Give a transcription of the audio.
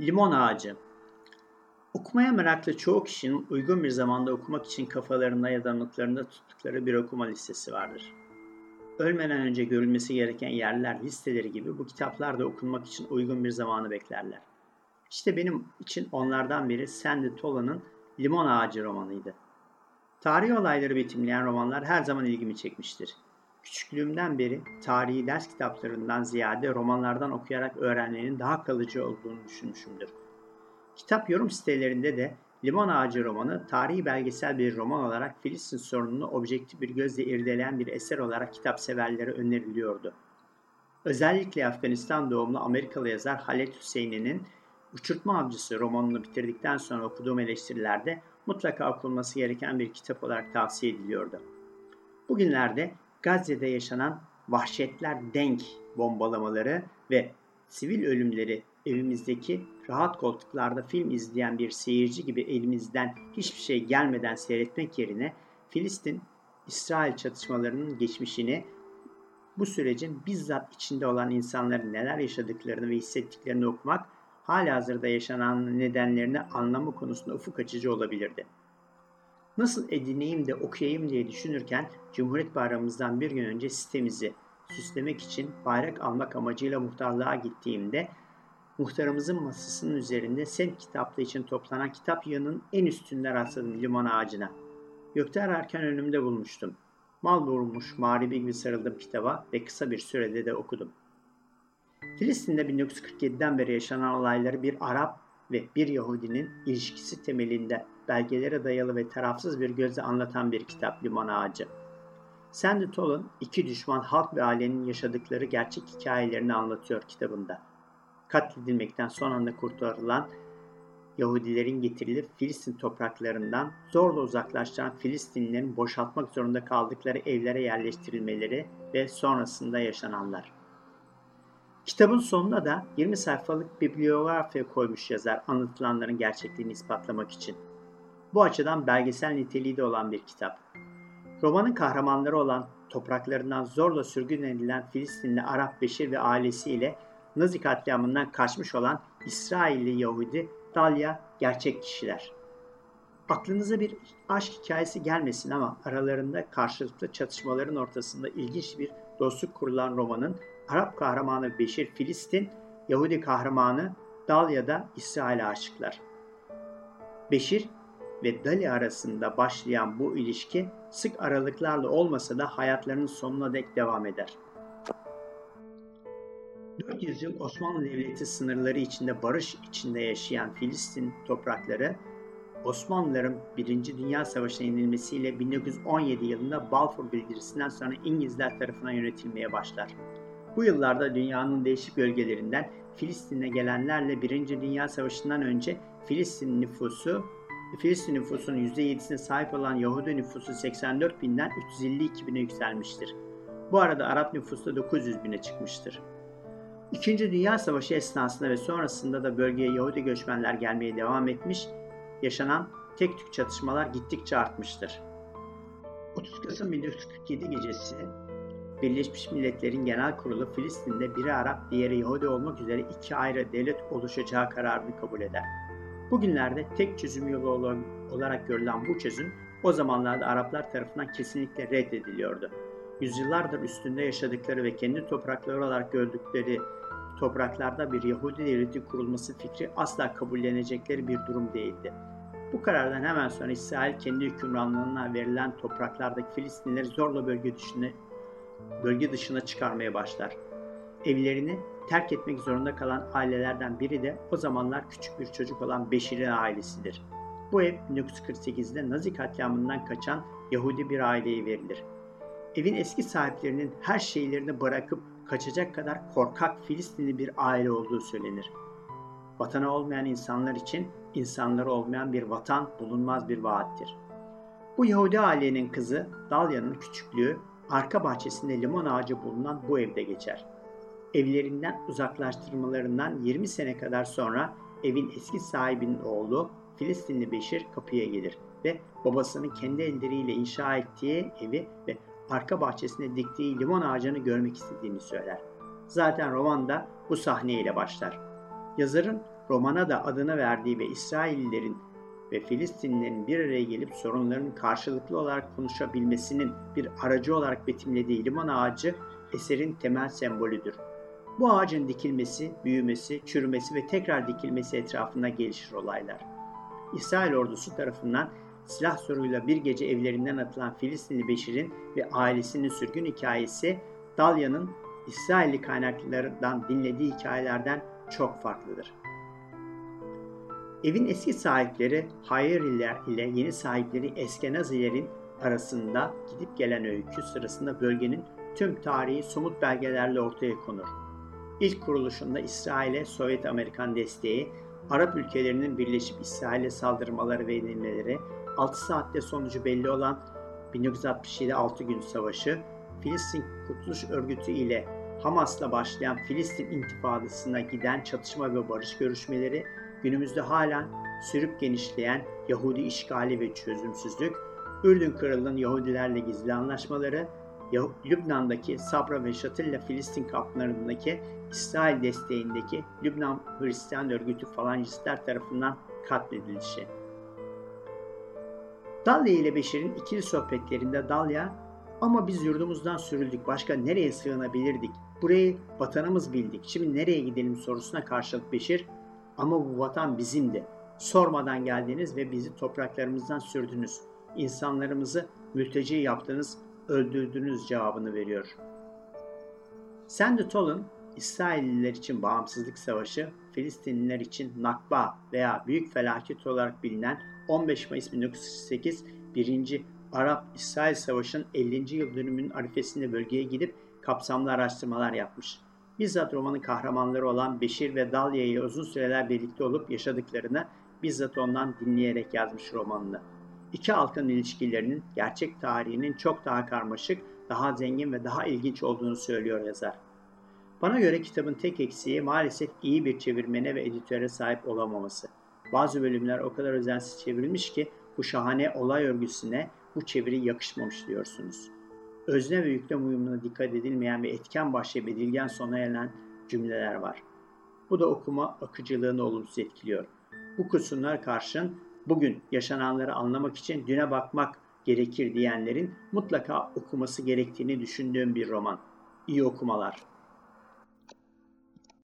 Limon Ağacı Okumaya meraklı çoğu kişinin uygun bir zamanda okumak için kafalarında ya da notlarında tuttukları bir okuma listesi vardır. Ölmeden önce görülmesi gereken yerler listeleri gibi bu kitaplar da okunmak için uygun bir zamanı beklerler. İşte benim için onlardan biri Sandy Tolan'ın Limon Ağacı romanıydı. Tarihi olayları betimleyen romanlar her zaman ilgimi çekmiştir. Küçüklüğümden beri tarihi ders kitaplarından ziyade romanlardan okuyarak öğrenmenin daha kalıcı olduğunu düşünmüşümdür. Kitap yorum sitelerinde de Limon Ağacı romanı tarihi belgesel bir roman olarak Filistin sorununu objektif bir gözle irdeleyen bir eser olarak kitap severlere öneriliyordu. Özellikle Afganistan doğumlu Amerikalı yazar Halet Hüseyin'in Uçurtma Avcısı romanını bitirdikten sonra okuduğum eleştirilerde mutlaka okunması gereken bir kitap olarak tavsiye ediliyordu. Bugünlerde Gazze'de yaşanan vahşetler denk bombalamaları ve sivil ölümleri evimizdeki rahat koltuklarda film izleyen bir seyirci gibi elimizden hiçbir şey gelmeden seyretmek yerine Filistin İsrail çatışmalarının geçmişini bu sürecin bizzat içinde olan insanların neler yaşadıklarını ve hissettiklerini okumak halihazırda yaşanan nedenlerini anlamı konusunda ufuk açıcı olabilirdi. Nasıl edineyim de okuyayım diye düşünürken Cumhuriyet Bayramımızdan bir gün önce sitemizi süslemek için bayrak almak amacıyla muhtarlığa gittiğimde muhtarımızın masasının üzerinde semt kitaplığı için toplanan kitap yığının en üstünde rastladım limon ağacına. Gökte ararken önümde bulmuştum. Mal vurmuş mağribi gibi sarıldım kitaba ve kısa bir sürede de okudum. Filistin'de 1947'den beri yaşanan olayları bir Arap ve bir Yahudinin ilişkisi temelinde belgelere dayalı ve tarafsız bir gözle anlatan bir kitap Limon Ağacı. Sandy Tolan iki düşman halk ve ailenin yaşadıkları gerçek hikayelerini anlatıyor kitabında. Katledilmekten son anda kurtarılan Yahudilerin getirilip Filistin topraklarından zorla uzaklaştıran Filistinlilerin boşaltmak zorunda kaldıkları evlere yerleştirilmeleri ve sonrasında yaşananlar. Kitabın sonunda da 20 sayfalık bibliografya koymuş yazar anlatılanların gerçekliğini ispatlamak için. Bu açıdan belgesel niteliği de olan bir kitap. Romanın kahramanları olan topraklarından zorla sürgün edilen Filistinli Arap Beşir ve ailesiyle Nazi katliamından kaçmış olan İsrailli Yahudi Dalya gerçek kişiler. Aklınıza bir aşk hikayesi gelmesin ama aralarında karşılıklı çatışmaların ortasında ilginç bir dostluk kurulan romanın Arap kahramanı Beşir Filistin, Yahudi kahramanı Dalya'da İsrail'e aşıklar. Beşir ve Dali arasında başlayan bu ilişki sık aralıklarla olmasa da hayatlarının sonuna dek devam eder. 400 yıl Osmanlı Devleti sınırları içinde barış içinde yaşayan Filistin toprakları Osmanlıların 1. Dünya Savaşı'na yenilmesiyle 1917 yılında Balfour Bildirisi'nden sonra İngilizler tarafından yönetilmeye başlar. Bu yıllarda dünyanın değişik bölgelerinden Filistin'e gelenlerle 1. Dünya Savaşı'ndan önce Filistin nüfusu Filistin nüfusunun %7'sine sahip olan Yahudi nüfusu 84 binden 352 bine yükselmiştir. Bu arada Arap nüfusu da 900 bine çıkmıştır. İkinci Dünya Savaşı esnasında ve sonrasında da bölgeye Yahudi göçmenler gelmeye devam etmiş, yaşanan tek tük çatışmalar gittikçe artmıştır. 30 Kasım 1947 gecesi Birleşmiş Milletler'in Genel Kurulu Filistin'de biri Arap, diğeri Yahudi olmak üzere iki ayrı devlet oluşacağı kararını kabul eder. Bugünlerde tek çözüm yolu olarak görülen bu çözüm o zamanlarda Araplar tarafından kesinlikle reddediliyordu. Yüzyıllardır üstünde yaşadıkları ve kendi toprakları olarak gördükleri topraklarda bir Yahudi devleti kurulması fikri asla kabullenecekleri bir durum değildi. Bu karardan hemen sonra İsrail kendi hükümranlığına verilen topraklardaki Filistinlileri zorla bölge dışına, bölge dışına çıkarmaya başlar. Evlerini terk etmek zorunda kalan ailelerden biri de o zamanlar küçük bir çocuk olan Beşir'in ailesidir. Bu ev 1948'de Nazi katliamından kaçan Yahudi bir aileye verilir. Evin eski sahiplerinin her şeylerini bırakıp kaçacak kadar korkak Filistinli bir aile olduğu söylenir. Vatanı olmayan insanlar için insanları olmayan bir vatan bulunmaz bir vaattir. Bu Yahudi ailenin kızı Dalya'nın küçüklüğü arka bahçesinde limon ağacı bulunan bu evde geçer evlerinden uzaklaştırmalarından 20 sene kadar sonra evin eski sahibinin oğlu Filistinli Beşir kapıya gelir ve babasının kendi elleriyle inşa ettiği evi ve arka bahçesinde diktiği limon ağacını görmek istediğini söyler. Zaten roman da bu sahneyle başlar. Yazarın romana da adını verdiği ve İsraillilerin ve Filistinlilerin bir araya gelip sorunların karşılıklı olarak konuşabilmesinin bir aracı olarak betimlediği limon ağacı eserin temel sembolüdür. Bu ağacın dikilmesi, büyümesi, çürümesi ve tekrar dikilmesi etrafında gelişir olaylar. İsrail ordusu tarafından silah soruyla bir gece evlerinden atılan Filistinli Beşir'in ve ailesinin sürgün hikayesi Dalya'nın İsrailli kaynaklardan dinlediği hikayelerden çok farklıdır. Evin eski sahipleri Hayriler ile yeni sahipleri Eskenazilerin arasında gidip gelen öykü sırasında bölgenin tüm tarihi somut belgelerle ortaya konur. İlk kuruluşunda İsrail'e Sovyet Amerikan desteği, Arap ülkelerinin birleşip İsrail'e saldırmaları ve yenilmeleri, 6 saatte sonucu belli olan 1967 6 gün savaşı, Filistin Kurtuluş Örgütü ile Hamas'la başlayan Filistin intifadasına giden çatışma ve barış görüşmeleri, günümüzde halen sürüp genişleyen Yahudi işgali ve çözümsüzlük, Ürdün Kralı'nın Yahudilerle gizli anlaşmaları, Lübnan'daki Sabra ve Şatilla Filistin kamplarındaki İsrail desteğindeki Lübnan Hristiyan örgütü falancistler tarafından katledilişi. Dalya ile Beşir'in ikili sohbetlerinde Dalya, ama biz yurdumuzdan sürüldük, başka nereye sığınabilirdik? Burayı vatanımız bildik, şimdi nereye gidelim sorusuna karşılık Beşir, ama bu vatan bizimdi. Sormadan geldiniz ve bizi topraklarımızdan sürdünüz. İnsanlarımızı mülteci yaptınız, öldürdünüz cevabını veriyor. Sandy Toll'un İsrailliler için bağımsızlık savaşı, Filistinliler için Nakba veya Büyük Felaket olarak bilinen 15 Mayıs 1948 1. Arap-İsrail Savaşı'nın 50. yıl dönümünün arifesinde bölgeye gidip kapsamlı araştırmalar yapmış. Bizzat romanın kahramanları olan Beşir ve Dalya ile uzun süreler birlikte olup yaşadıklarını bizzat ondan dinleyerek yazmış romanını. İki halkın ilişkilerinin gerçek tarihinin çok daha karmaşık, daha zengin ve daha ilginç olduğunu söylüyor yazar. Bana göre kitabın tek eksiği maalesef iyi bir çevirmene ve editöre sahip olamaması. Bazı bölümler o kadar özensiz çevrilmiş ki bu şahane olay örgüsüne bu çeviri yakışmamış diyorsunuz. Özne ve yüklem uyumuna dikkat edilmeyen ve etken başlayıp edilgen sona eren cümleler var. Bu da okuma akıcılığını olumsuz etkiliyor. Bu kusurlar karşın bugün yaşananları anlamak için düne bakmak gerekir diyenlerin mutlaka okuması gerektiğini düşündüğüm bir roman. İyi okumalar.